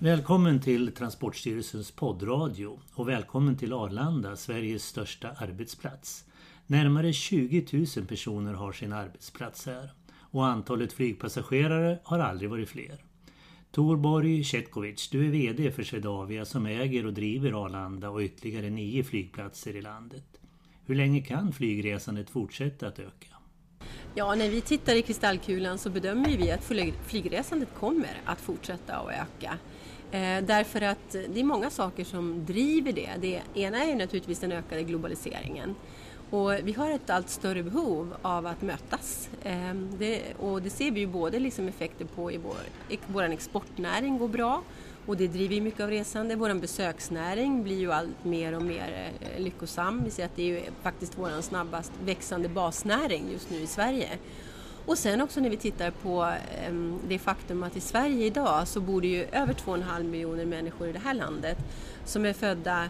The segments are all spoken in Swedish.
Välkommen till Transportstyrelsens poddradio och välkommen till Arlanda, Sveriges största arbetsplats. Närmare 20 000 personer har sin arbetsplats här och antalet flygpassagerare har aldrig varit fler. Torborg Cetkovic, du är VD för Swedavia som äger och driver Arlanda och ytterligare nio flygplatser i landet. Hur länge kan flygresandet fortsätta att öka? Ja, när vi tittar i kristallkulan så bedömer vi att flygresandet kommer att fortsätta att öka. Eh, därför att det är många saker som driver det. Det ena är naturligtvis den ökade globaliseringen. Och vi har ett allt större behov av att mötas. Eh, det, och det ser vi ju både liksom effekter på i vår, vår exportnäring går bra och det driver ju mycket av resande. Vår besöksnäring blir ju allt mer och mer eh, lyckosam. Vi ser att det är ju faktiskt vår snabbast växande basnäring just nu i Sverige. Och sen också när vi tittar på ehm, det faktum att i Sverige idag så bor det ju över 2,5 miljoner människor i det här landet som är födda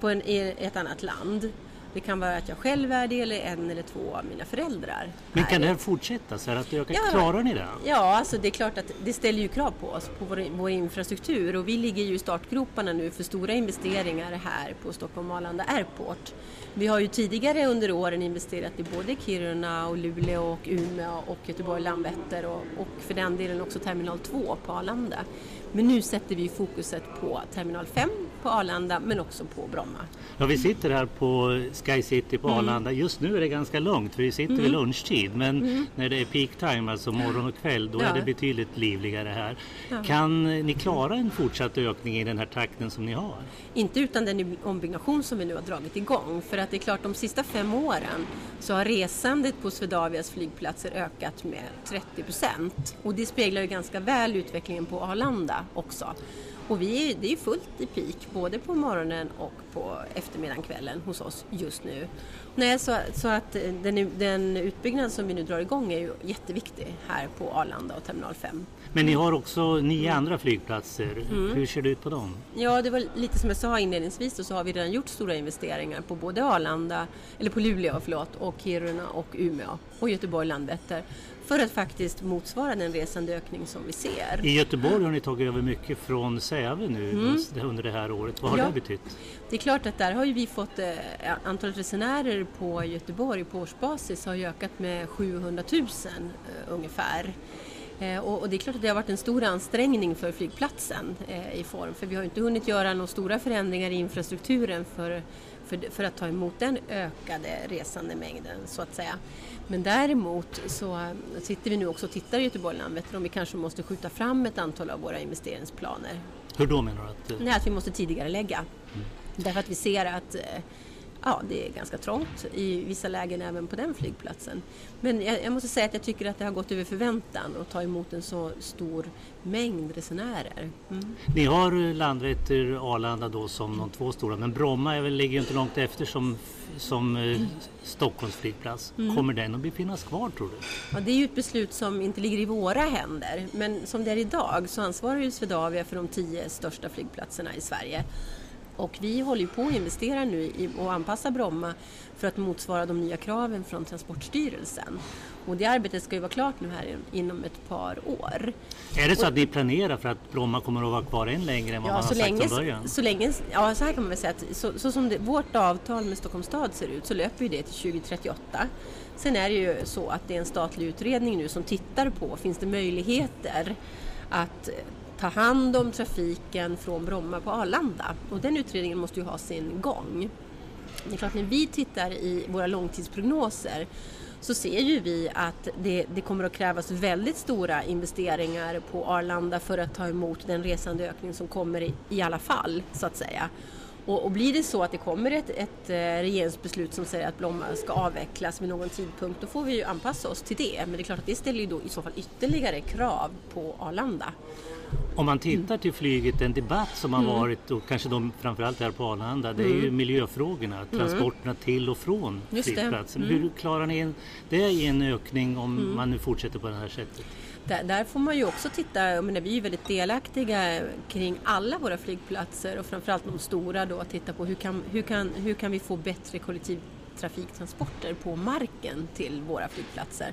på en, i ett annat land. Det kan vara att jag själv är det eller en eller två av mina föräldrar. Men kan det här fortsätta så här att öka? Ja, Klarar ni det? Ja, alltså det är klart att det ställer ju krav på oss, på vår, vår infrastruktur och vi ligger ju i startgroparna nu för stora investeringar här på Stockholm Arlanda Airport. Vi har ju tidigare under åren investerat i både Kiruna och Luleå och Umeå och Göteborg Landvetter och, och för den delen också Terminal 2 på Arlanda. Men nu sätter vi fokuset på Terminal 5 på Arlanda men också på Bromma. Ja, vi sitter här på Sky City på mm. Arlanda. Just nu är det ganska lugnt för vi sitter mm. vid lunchtid. Men mm. när det är peak time, alltså morgon och kväll, då ja. är det betydligt livligare här. Ja. Kan ni klara en fortsatt ökning i den här takten som ni har? Inte utan den ombyggnation som vi nu har dragit igång. För att det är klart, de sista fem åren så har resandet på Swedavias flygplatser ökat med 30 procent. Och det speglar ju ganska väl utvecklingen på Arlanda också. Och vi det är fullt i peak både på morgonen och på eftermiddagen, kvällen hos oss just nu. Nej, så, så att den, den utbyggnad som vi nu drar igång är ju jätteviktig här på Arlanda och Terminal 5. Men ni har också nio mm. andra flygplatser. Mm. Hur ser det ut på dem? Ja, det var lite som jag sa inledningsvis och så har vi redan gjort stora investeringar på både Arlanda, eller på Luleå förlåt, och Kiruna och Umeå och Göteborg Landvetter för att faktiskt motsvara den resandeökning som vi ser. I Göteborg har ni tagit över mycket från Säve nu mm. under det här året. Vad har ja. det betytt? Det är klart att där har vi fått eh, antalet resenärer på Göteborg på årsbasis har ökat med 700 000 eh, ungefär. Eh, och, det är klart att det har varit en stor ansträngning för flygplatsen eh, i form, för vi har inte hunnit göra några stora förändringar i infrastrukturen för, för, för att ta emot den ökade resandemängden så att säga. Men däremot så sitter vi nu också och tittar i Göteborg Landvetter om vi kanske måste skjuta fram ett antal av våra investeringsplaner. Hur då menar du? Att, Nej, att vi måste tidigare lägga. Mm. Därför att vi ser att eh, ja, det är ganska trångt i vissa lägen även på den flygplatsen. Men jag, jag, måste säga att jag tycker att det har gått över förväntan att ta emot en så stor mängd resenärer. Mm. Ni har Landvetter Arlanda då som de två stora men Bromma är väl, ligger inte långt efter som, som eh, Stockholms flygplats. Mm. Kommer den att finnas kvar tror du? Ja, det är ju ett beslut som inte ligger i våra händer men som det är idag så ansvarar ju Swedavia för de tio största flygplatserna i Sverige. Och vi håller på att investera nu i och anpassa Bromma för att motsvara de nya kraven från Transportstyrelsen. Och det arbetet ska ju vara klart nu här inom ett par år. Är det så att ni planerar för att Bromma kommer att vara kvar än längre än vad ja, man har sagt från början? Så länge, ja, så här kan man väl säga att så, så som det, vårt avtal med Stockholms stad ser ut så löper ju det till 2038. Sen är det ju så att det är en statlig utredning nu som tittar på, finns det möjligheter att ta hand om trafiken från Bromma på Arlanda. Och den utredningen måste ju ha sin gång. Det är klart, när vi tittar i våra långtidsprognoser så ser ju vi att det, det, kommer att krävas väldigt stora investeringar på Arlanda för att ta emot den resandeökning som kommer i, i alla fall, så att säga. Och, och, blir det så att det kommer ett, ett eh, regeringsbeslut som säger att Bromma ska avvecklas vid någon tidpunkt, då får vi ju anpassa oss till det. Men det är klart att det ställer ju då i så fall ytterligare krav på Arlanda. Om man tittar till flyget, den debatt som har mm. varit och kanske de framförallt här på Arlanda, det är ju mm. miljöfrågorna, mm. transporterna till och från flygplatsen. Mm. Hur klarar ni det i en ökning om mm. man nu fortsätter på det här sättet? Där, där, får man ju också titta, menar, vi är ju väldigt delaktiga kring alla våra flygplatser och framförallt de stora då, att titta på hur kan, hur kan, hur kan vi få bättre kollektivtrafiktransporter på marken till våra flygplatser.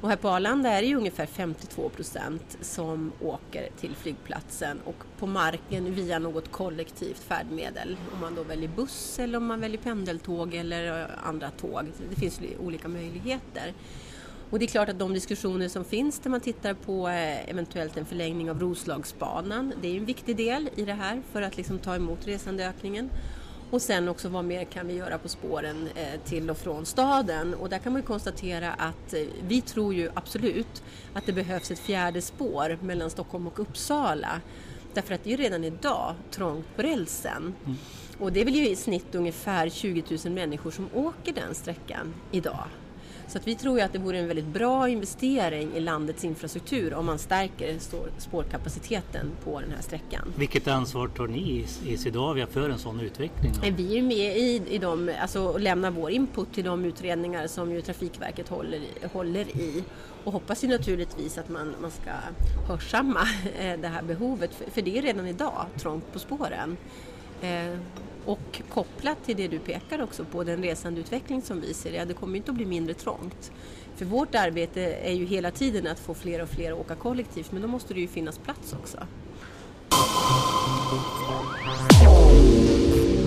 Och här på Arlanda är det ju ungefär 52 procent som åker till flygplatsen och på marken via något kollektivt färdmedel. Om man då väljer buss eller om man väljer pendeltåg eller eh, andra tåg. Det finns olika möjligheter. Och det är klart att de diskussioner som finns där man tittar på eh, eventuellt en förlängning av Roslagsbanan, det är en viktig del i det här för att liksom ta emot resandeökningen. Och sen också vad mer kan vi göra på spåren eh, till och från staden? Och där kan man ju konstatera att eh, vi tror ju absolut att det behövs ett fjärde spår mellan Stockholm och Uppsala. Därför att det är ju redan idag trångt på rälsen. Mm. Och det är väl ju i snitt ungefär 20 000 människor som åker den sträckan idag. Så att vi tror ju att det vore en väldigt bra investering i landets infrastruktur om man stärker spårkapaciteten på den här sträckan. Vilket ansvar tar ni i Swedavia för en sån utveckling? Då? Vi är med i, i de, alltså lämnar vår input till de utredningar som ju Trafikverket håller, håller i och hoppas ju naturligtvis att man, man ska hörsamma det här behovet för, för det är redan idag trångt på spåren. Och kopplat till det du pekar också på, den resandeutveckling som vi ser, ja, det kommer inte att bli mindre trångt. För vårt arbete är ju hela tiden att få fler och fler att åka kollektivt, men då måste det ju finnas plats också.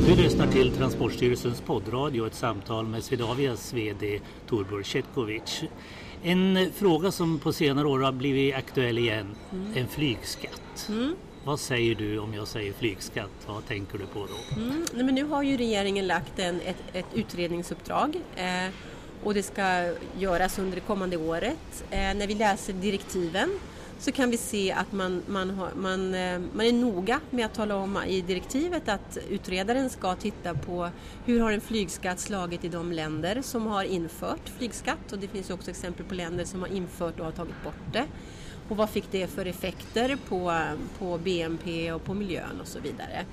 Du lyssnar till Transportstyrelsens poddradio, ett samtal med Swedavias VD Torbjörn Chetkovic. En fråga som på senare år har blivit aktuell igen, mm. en flygskatt. Mm. Vad säger du om jag säger flygskatt? Vad tänker du på då? Mm, nej men nu har ju regeringen lagt en, ett, ett utredningsuppdrag eh, och det ska göras under det kommande året. Eh, när vi läser direktiven så kan vi se att man, man, har, man, eh, man är noga med att tala om i direktivet att utredaren ska titta på hur har en flygskatt slagit i de länder som har infört flygskatt och det finns också exempel på länder som har infört och har tagit bort det och vad fick det för effekter på, på BNP och på miljön och så vidare.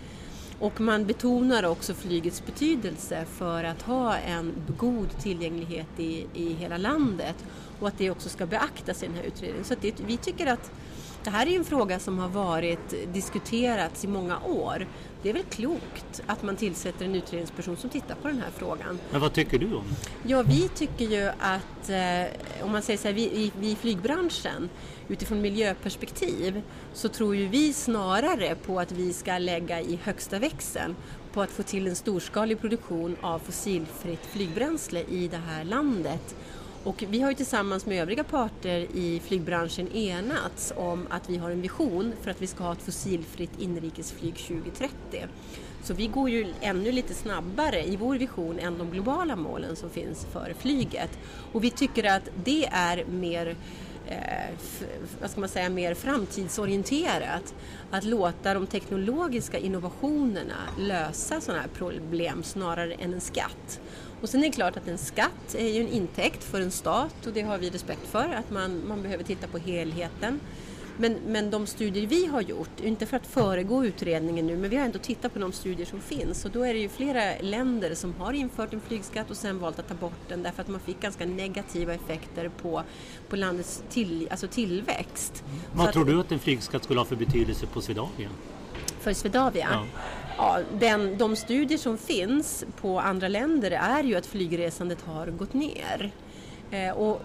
Och man betonar också flygets betydelse för att ha en god tillgänglighet i, i hela landet och att det också ska beaktas i den här utredningen. Så det, vi tycker att det här är en fråga som har varit diskuterats i många år. Det är väl klokt att man tillsätter en utredningsperson som tittar på den här frågan. Men vad tycker du om Ja, vi tycker ju att, eh, om man säger så här, vi, vi i flygbranschen, utifrån miljöperspektiv, så tror ju vi snarare på att vi ska lägga i högsta växeln på att få till en storskalig produktion av fossilfritt flygbränsle i det här landet och vi har ju tillsammans med övriga parter i flygbranschen enats om att vi har en vision för att vi ska ha ett fossilfritt inrikesflyg 2030. Så vi går ju ännu lite snabbare i vår vision än de globala målen som finns för flyget. Och vi tycker att det är mer Eh, vad ska man säga, mer framtidsorienterat. Att låta de teknologiska innovationerna lösa sådana här problem snarare än en skatt. Och sen är det klart att en skatt är ju en intäkt för en stat och det har vi respekt för, att man, man behöver titta på helheten. Men, men de studier vi har gjort, inte för att föregå utredningen nu, men vi har ändå tittat på de studier som finns och då är det ju flera länder som har infört en flygskatt och sen valt att ta bort den därför att man fick ganska negativa effekter på, på landets till, alltså tillväxt. Vad Så tror att, du att en flygskatt skulle ha för betydelse på Swedavia? För Swedavia? Ja. Ja, den, de studier som finns på andra länder är ju att flygresandet har gått ner. Eh, och,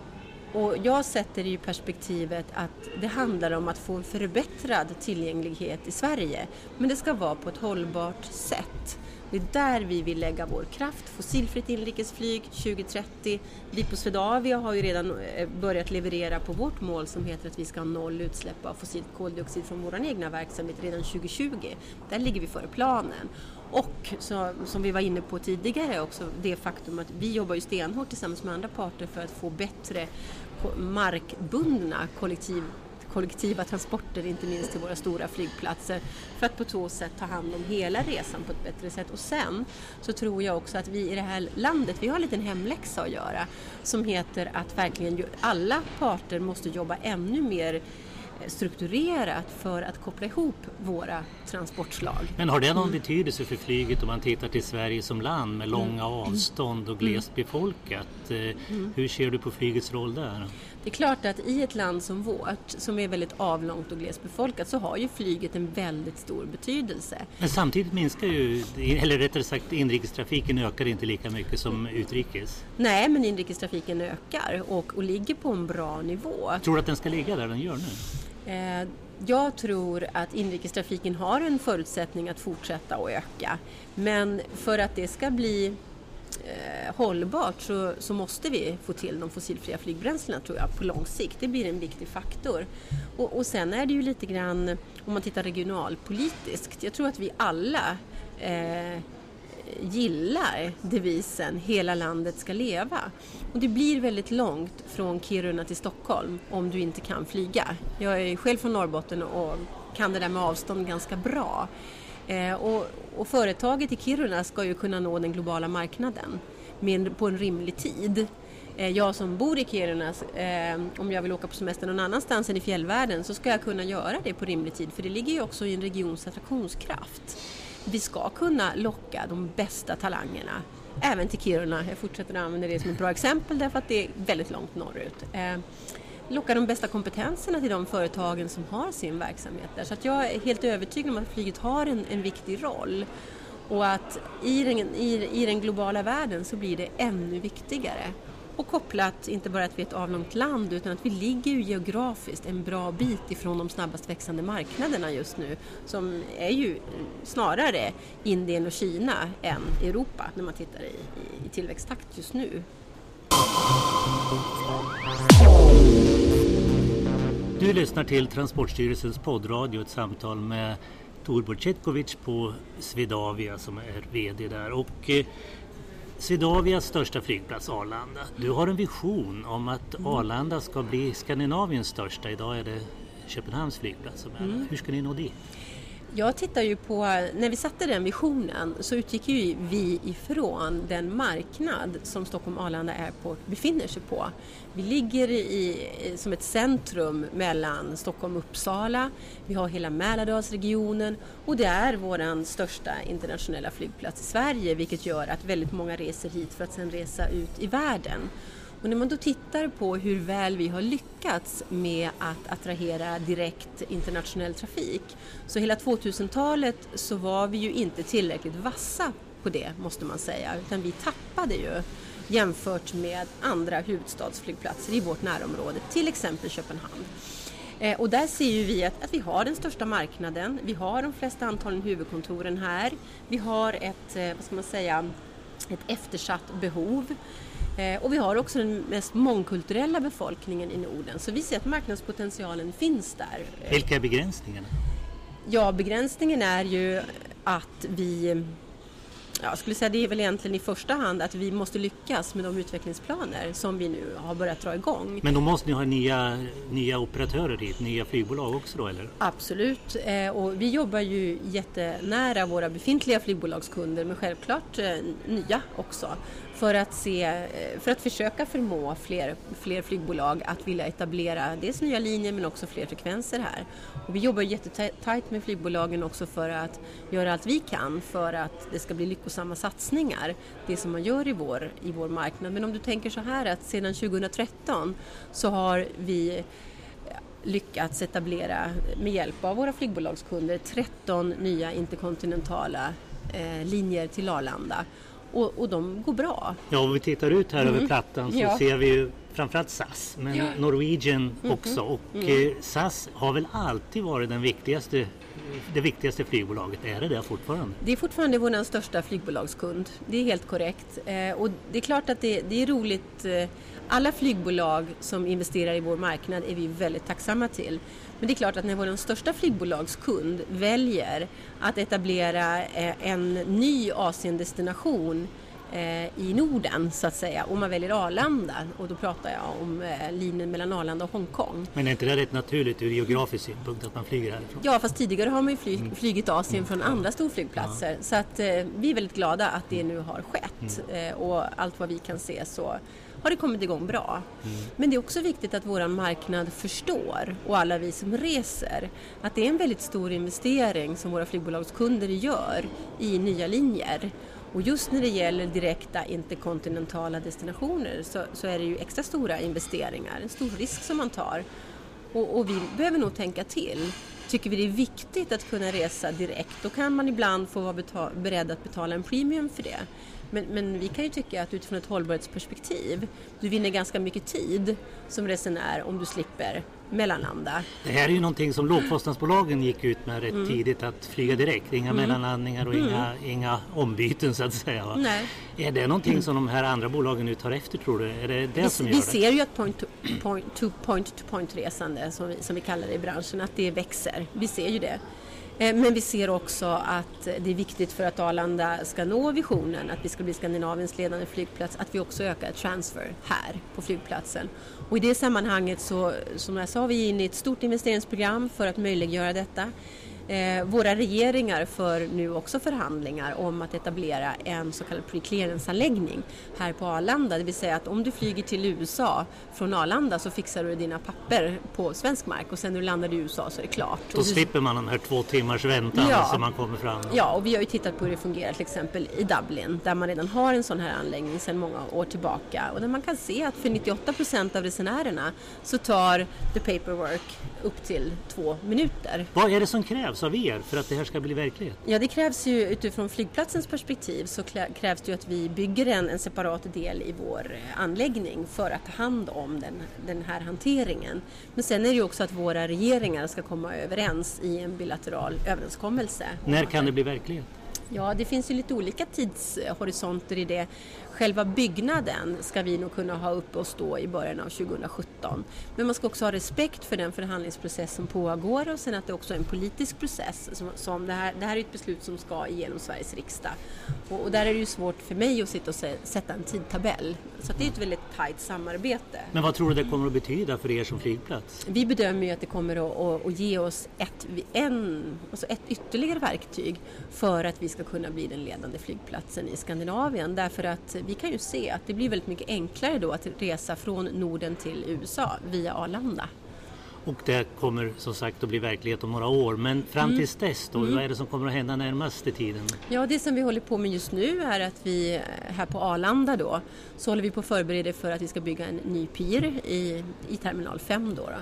och jag sätter det i perspektivet att det handlar om att få en förbättrad tillgänglighet i Sverige. Men det ska vara på ett hållbart sätt. Det är där vi vill lägga vår kraft. Fossilfritt inrikesflyg 2030. Vi på Swedavia har ju redan eh, börjat leverera på vårt mål som heter att vi ska ha noll utsläpp av fossilt koldioxid från vår egna verksamhet redan 2020. Där ligger vi före planen. Och så, som vi var inne på tidigare också det faktum att vi jobbar ju stenhårt tillsammans med andra parter för att få bättre markbundna kollektiv kollektiva transporter, inte minst till våra stora flygplatser, för att på så sätt ta hand om hela resan på ett bättre sätt. Och sen så tror jag också att vi i det här landet, vi har en liten hemläxa att göra som heter att verkligen alla parter måste jobba ännu mer strukturerat för att koppla ihop våra transportslag. Men har det någon mm. betydelse för flyget om man tittar till Sverige som land med långa mm. avstånd och glest befolkat? Eh, mm. Hur ser du på flygets roll där? Det är klart att i ett land som vårt, som är väldigt avlångt och glesbefolkat, så har ju flyget en väldigt stor betydelse. Men samtidigt minskar ju, eller rättare sagt inrikestrafiken ökar inte lika mycket som utrikes. Nej, men inrikestrafiken ökar och, och ligger på en bra nivå. Tror du att den ska ligga där den gör nu? Eh, jag tror att inrikestrafiken har en förutsättning att fortsätta att öka. Men för att det ska bli eh, hållbart så, så, måste vi få till de fossilfria flygbränslena tror jag på lång sikt. Det blir en viktig faktor. Och, och sen är det ju lite grann, om man tittar regionalpolitiskt, jag tror att vi alla eh, gillar devisen Hela landet ska leva. Och det blir väldigt långt från Kiruna till Stockholm om du inte kan flyga. Jag är själv från Norrbotten och kan det där med avstånd ganska bra. Eh, och, och, företaget i Kiruna ska ju kunna nå den globala marknaden med, på en rimlig tid. Eh, jag som bor i Kiruna, eh, om jag vill åka på semester någon annanstans än i fjällvärlden så ska jag kunna göra det på rimlig tid för det ligger ju också i en regions attraktionskraft. Vi ska kunna locka de bästa talangerna även till Kiruna. Jag fortsätter att använda det som ett bra exempel därför att det är väldigt långt norrut. Locka de bästa kompetenserna till de företagen som har sin verksamhet där. Så att jag är helt övertygad om att flyget har en, en viktig roll och att i den, i, i den globala världen så blir det ännu viktigare. Och kopplat inte bara att vi är ett avlångt land utan att vi ligger ju geografiskt en bra bit ifrån de snabbast växande marknaderna just nu som är ju snarare Indien och Kina än Europa när man tittar i, i, i tillväxttakt just nu. Du lyssnar till Transportstyrelsens poddradio, ett samtal med Torbjörn Cetkovic på Swedavia som är VD där. Och eh, Swedavias största flygplats Arlanda. Du har en vision om att Arlanda ska bli Skandinaviens största. Idag är det Köpenhamns flygplats som är mm. Hur ska ni nå dit? Jag tittar ju på, när vi satte den visionen så utgick ju vi ifrån den marknad som Stockholm Arlanda Airport befinner sig på. Vi ligger i, som ett centrum mellan Stockholm och Uppsala, vi har hela Mälardalsregionen och det är vår största internationella flygplats i Sverige vilket gör att väldigt många reser hit för att sedan resa ut i världen. Och när man då tittar på hur väl vi har lyckats med att attrahera direkt internationell trafik så hela 2000-talet så var vi ju inte tillräckligt vassa på det måste man säga utan vi tappade ju jämfört med andra huvudstadsflygplatser i vårt närområde, till exempel Köpenhamn. Eh, och där ser ju vi att, att, vi har den största marknaden, vi har de flesta antalen huvudkontoren här, vi har ett, eh, vad ska man säga, ett eftersatt behov. Eh, och vi har också den mest mångkulturella befolkningen i Norden så vi ser att marknadspotentialen finns där. Vilka är begränsningarna? Ja, begränsningen är ju att vi jag skulle säga det är väl egentligen i första hand att vi måste lyckas med de utvecklingsplaner som vi nu har börjat dra igång. Men då måste ni ha nya, nya operatörer dit, nya flygbolag också då eller? Absolut, eh, och vi jobbar ju jättenära våra befintliga flygbolagskunder men självklart eh, nya också för att, se, eh, för att försöka förmå fler, fler flygbolag att vilja etablera dels nya linjer men också fler frekvenser här. Och vi jobbar jättetajt med flygbolagen också för att göra allt vi kan för att det ska bli lyckosamma satsningar, det som man gör i vår, i vår marknad. Men om du tänker så här att sedan 2013 så har vi eh, lyckats etablera med hjälp av våra flygbolagskunder 13 nya interkontinentala eh, linjer till Arlanda och, och de går bra. Ja, om vi tittar ut här mm. över plattan så ja. ser vi ju framförallt SAS, men ja. Norwegian mm. också. Och mm. Eh, SAS har väl alltid varit den viktigaste det viktigaste flygbolaget. Är det det fortfarande? Det är fortfarande vår största flygbolagskund. Det är helt korrekt. Eh, och det är klart att det, det är roligt. Eh, alla flygbolag som investerar i vår marknad är vi väldigt tacksamma till. Men det är klart att när vår största flygbolagskund väljer att etablera eh, en ny Asiendestination eh, i Norden så att säga och man väljer Arlanda och då pratar jag om eh, linjen mellan Arlanda och Hongkong. Men är inte det rätt naturligt ur geografisk synpunkt att man flyger härifrån? Ja fast tidigare har man ju flyg, mm. flygit Asien mm. från andra storflygplatser ja. så att vi är väldigt glada att det nu har skett mm. och allt vad vi kan se så har det kommit igång bra. Mm. Men det är också viktigt att vår marknad förstår och alla vi som reser att det är en väldigt stor investering som våra flygbolagskunder gör i nya linjer. Och just när det gäller direkta interkontinentala destinationer så, så är det ju extra stora investeringar, en stor risk som man tar. Och, och vi behöver nog tänka till. Tycker vi det är viktigt att kunna resa direkt, då kan man ibland få vara beredd att betala en premium för det. Men, men, vi kan ju tycka att utifrån ett hållbarhetsperspektiv, du vinner ganska mycket tid som resenär om du slipper mellanlanda. Det här är ju någonting som lågkostnadsbolagen gick ut med rätt mm. tidigt att flyga direkt. Inga mm. mellanlandningar och mm. inga, inga ombyten så att säga. Va? Nej. Är det någonting som de här andra bolagen nu tar efter tror du? Är det det vi, som gör vi det? ser ju att point to point, to point, to point resande som vi, som vi kallar det i branschen, att det växer. Vi ser ju det. Eh, men vi ser också att det är viktigt för att Arlanda ska nå visionen att vi ska bli Skandinaviens ledande flygplats att vi också ökar transfer här på flygplatsen. Och i det sammanhanget så, som jag sa, vi är inne i ett stort investeringsprogram för att möjliggöra detta. Eh, våra regeringar för nu också förhandlingar om att etablera en så kallad preclearance-anläggning här på Arlanda. Det vill säga att om du flyger till USA från Arlanda så fixar du dina papper på svensk mark och sen när du landar i USA så är det klart. Då slipper man den här två timmars väntan ja, som man kommer fram. Ja, och vi har ju tittat på hur det fungerar till exempel i Dublin där man redan har en sån här anläggning sedan många år tillbaka och där man kan se att för 98 procent av resenärerna så tar the paperwork upp till två minuter. Vad är det som krävs av er för att det här ska bli verklighet? Ja, det krävs ju utifrån flygplatsens perspektiv så krävs det ju att vi bygger en, en separat del i vår eh, anläggning för att ta hand om den, den här hanteringen. Men sen är det ju också att våra regeringar ska komma överens i en bilateral överenskommelse. När kan det bli verklighet? Ja, det finns ju lite olika tidshorisonter i det. Själva byggnaden ska vi nog kunna ha uppe och stå i början av 2017. Men man ska också ha respekt för den förhandlingsprocess som pågår och sen att det också är en politisk process. Som, som det, här, det här är ett beslut som ska igenom Sveriges riksdag. Och, och där är det ju svårt för mig att sitta och se, sätta en tidtabell. Så det är ett väldigt tajt samarbete. Men vad tror du det kommer att betyda för er som flygplats? Vi bedömer ju att det kommer att, att, att ge oss ett, en, alltså ett ytterligare verktyg för att vi ska kunna bli den ledande flygplatsen i Skandinavien. Därför att vi kan ju se att det blir väldigt mycket enklare då att resa från Norden till USA via Arlanda. Och det kommer som sagt att bli verklighet om några år. Men fram mm. tills dess då, mm. vad är det som kommer att hända närmaste tiden? Ja, det som vi håller på med just nu är att vi här på Arlanda då så håller vi på att förbereda för att vi ska bygga en ny pir i, i terminal 5 då. då.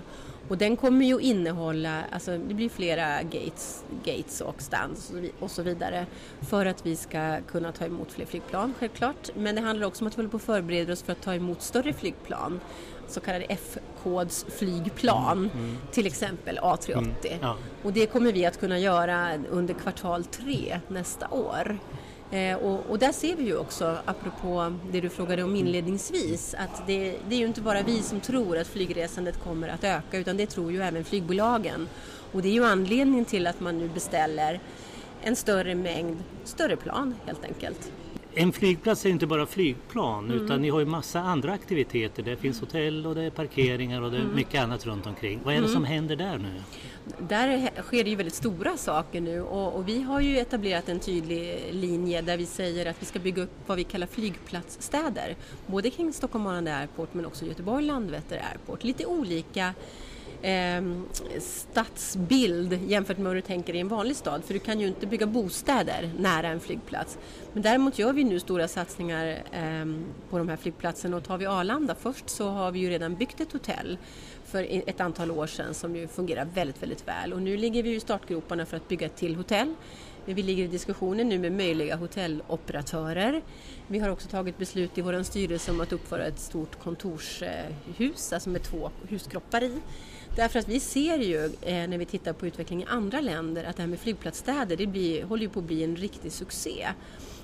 Och den kommer ju innehålla, alltså det blir flera gates, gates och stands och så vidare för att vi ska kunna ta emot fler flygplan självklart. Men det handlar också om att vi håller på att förbereda oss för att ta emot större flygplan så kallade F-kodsflygplan, mm, mm. till exempel A380. Mm, ja. Och det kommer vi att kunna göra under kvartal tre nästa år. Eh, och, och, där ser vi ju också, apropå det du frågade om inledningsvis, att det, det, är ju inte bara vi som tror att flygresandet kommer att öka utan det tror ju även flygbolagen. Och det är ju anledningen till att man nu beställer en större mängd större plan helt enkelt. En flygplats är inte bara flygplan mm. utan ni har ju massa andra aktiviteter. Det finns hotell och det är parkeringar och det är mm. mycket annat runt omkring. Vad är det mm. som händer där nu? Där sker det ju väldigt stora saker nu och, och, vi har ju etablerat en tydlig linje där vi säger att vi ska bygga upp vad vi kallar flygplatsstäder. Både kring Stockholm Arlanda Airport men också Göteborg Landvetter Airport. Lite olika eh, stadsbild jämfört med hur du tänker i en vanlig stad. För du kan ju inte bygga bostäder nära en flygplats. Men däremot gör vi nu stora satsningar eh, på de här flygplatserna och tar vi Arlanda först så har vi ju redan byggt ett hotell för ett antal år sedan som ju fungerar väldigt, väldigt väl. Och nu ligger vi i startgroparna för att bygga ett till hotell. Vi ligger i diskussioner nu med möjliga hotelloperatörer. Vi har också tagit beslut i vår styrelse om att uppföra ett stort kontorshus, eh, alltså med två huskroppar i. Därför att vi ser ju eh, när vi tittar på utveckling i andra länder att det här med flygplatsstäder det blir, håller ju på att bli en riktig succé.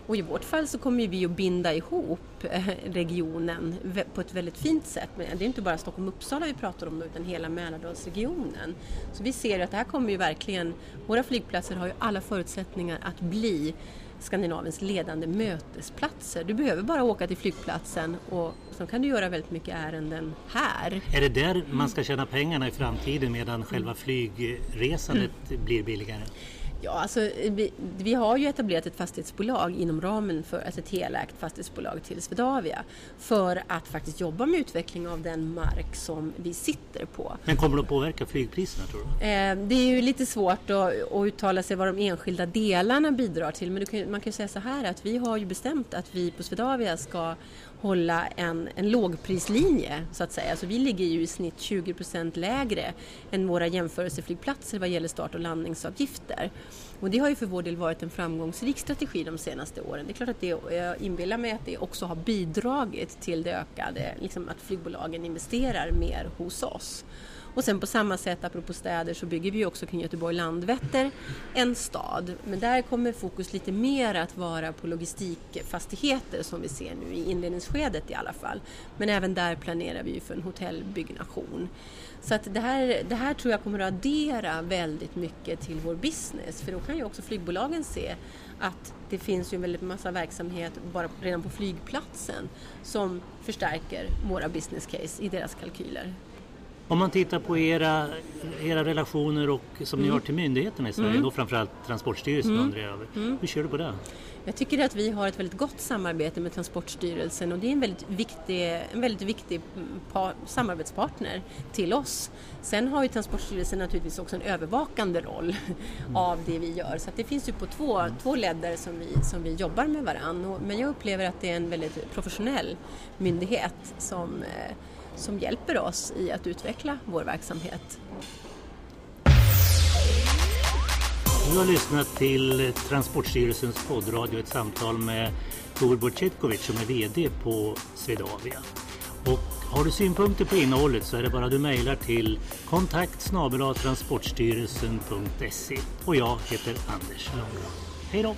Och i vårt fall så kommer vi att binda ihop eh, regionen på ett väldigt fint sätt. Men det är inte bara Stockholm-Uppsala vi pratar om utan hela Mälardalsregionen. Så vi ser att det här kommer ju verkligen, våra flygplatser har ju alla förutsättningar att bli Skandinaviens ledande mötesplatser. Du behöver bara åka till flygplatsen och så kan du göra väldigt mycket ärenden här. Är det där man ska tjäna pengarna i framtiden medan själva flygresandet mm. blir billigare? Ja, alltså, vi, vi, har ju etablerat ett fastighetsbolag inom ramen för alltså ett helägt fastighetsbolag till Swedavia för att faktiskt jobba med utveckling av den mark som vi sitter på. Men kommer det att påverka flygpriserna tror du? Eh, det är ju lite svårt att, att uttala sig vad de enskilda delarna bidrar till men kan, man kan ju säga så här att vi har ju bestämt att vi på Swedavia ska hålla en, en lågprislinje så att säga. Så vi ligger ju i snitt 20 procent lägre än våra jämförelseflygplatser vad gäller start och landningsavgifter. Och det har ju för vår del varit en framgångsrik strategi de senaste åren. Det är klart att det, jag inbillar mig att det också har bidragit till det ökade, liksom att flygbolagen investerar mer hos oss. Och sen på samma sätt, apropå städer, så bygger vi också kring Göteborg Landvetter en stad. Men där kommer fokus lite mer att vara på logistikfastigheter som vi ser nu i inledningsskedet i alla fall. Men även där planerar vi för en hotellbyggnation. Så att det, här, det här tror jag kommer att addera väldigt mycket till vår business för då kan ju också flygbolagen se att det finns ju en väldigt massa verksamhet bara redan på flygplatsen som förstärker våra business case i deras kalkyler. Om man tittar på era, era relationer och som mm. ni har till myndigheterna i Sverige, mm. då framförallt Transportstyrelsen mm. undrar jag över. Mm. Hur kör du på det? Jag tycker att vi har ett väldigt gott samarbete med Transportstyrelsen och det är en väldigt viktig, en väldigt viktig par, samarbetspartner till oss. Sen har ju Transportstyrelsen naturligtvis också en övervakande roll mm. av det vi gör så det finns ju på två, mm. två ledder som vi, som vi jobbar med varann. Men jag upplever att det är en väldigt professionell myndighet som eh, som hjälper oss i att utveckla vår verksamhet. Du har lyssnat till Transportstyrelsens poddradio, ett samtal med Tor Cetkovic som är VD på Swedavia. Och har du synpunkter på innehållet så är det bara du mejlar till kontakt transportstyrelsen.se och jag heter Anders Långgren. Hej då!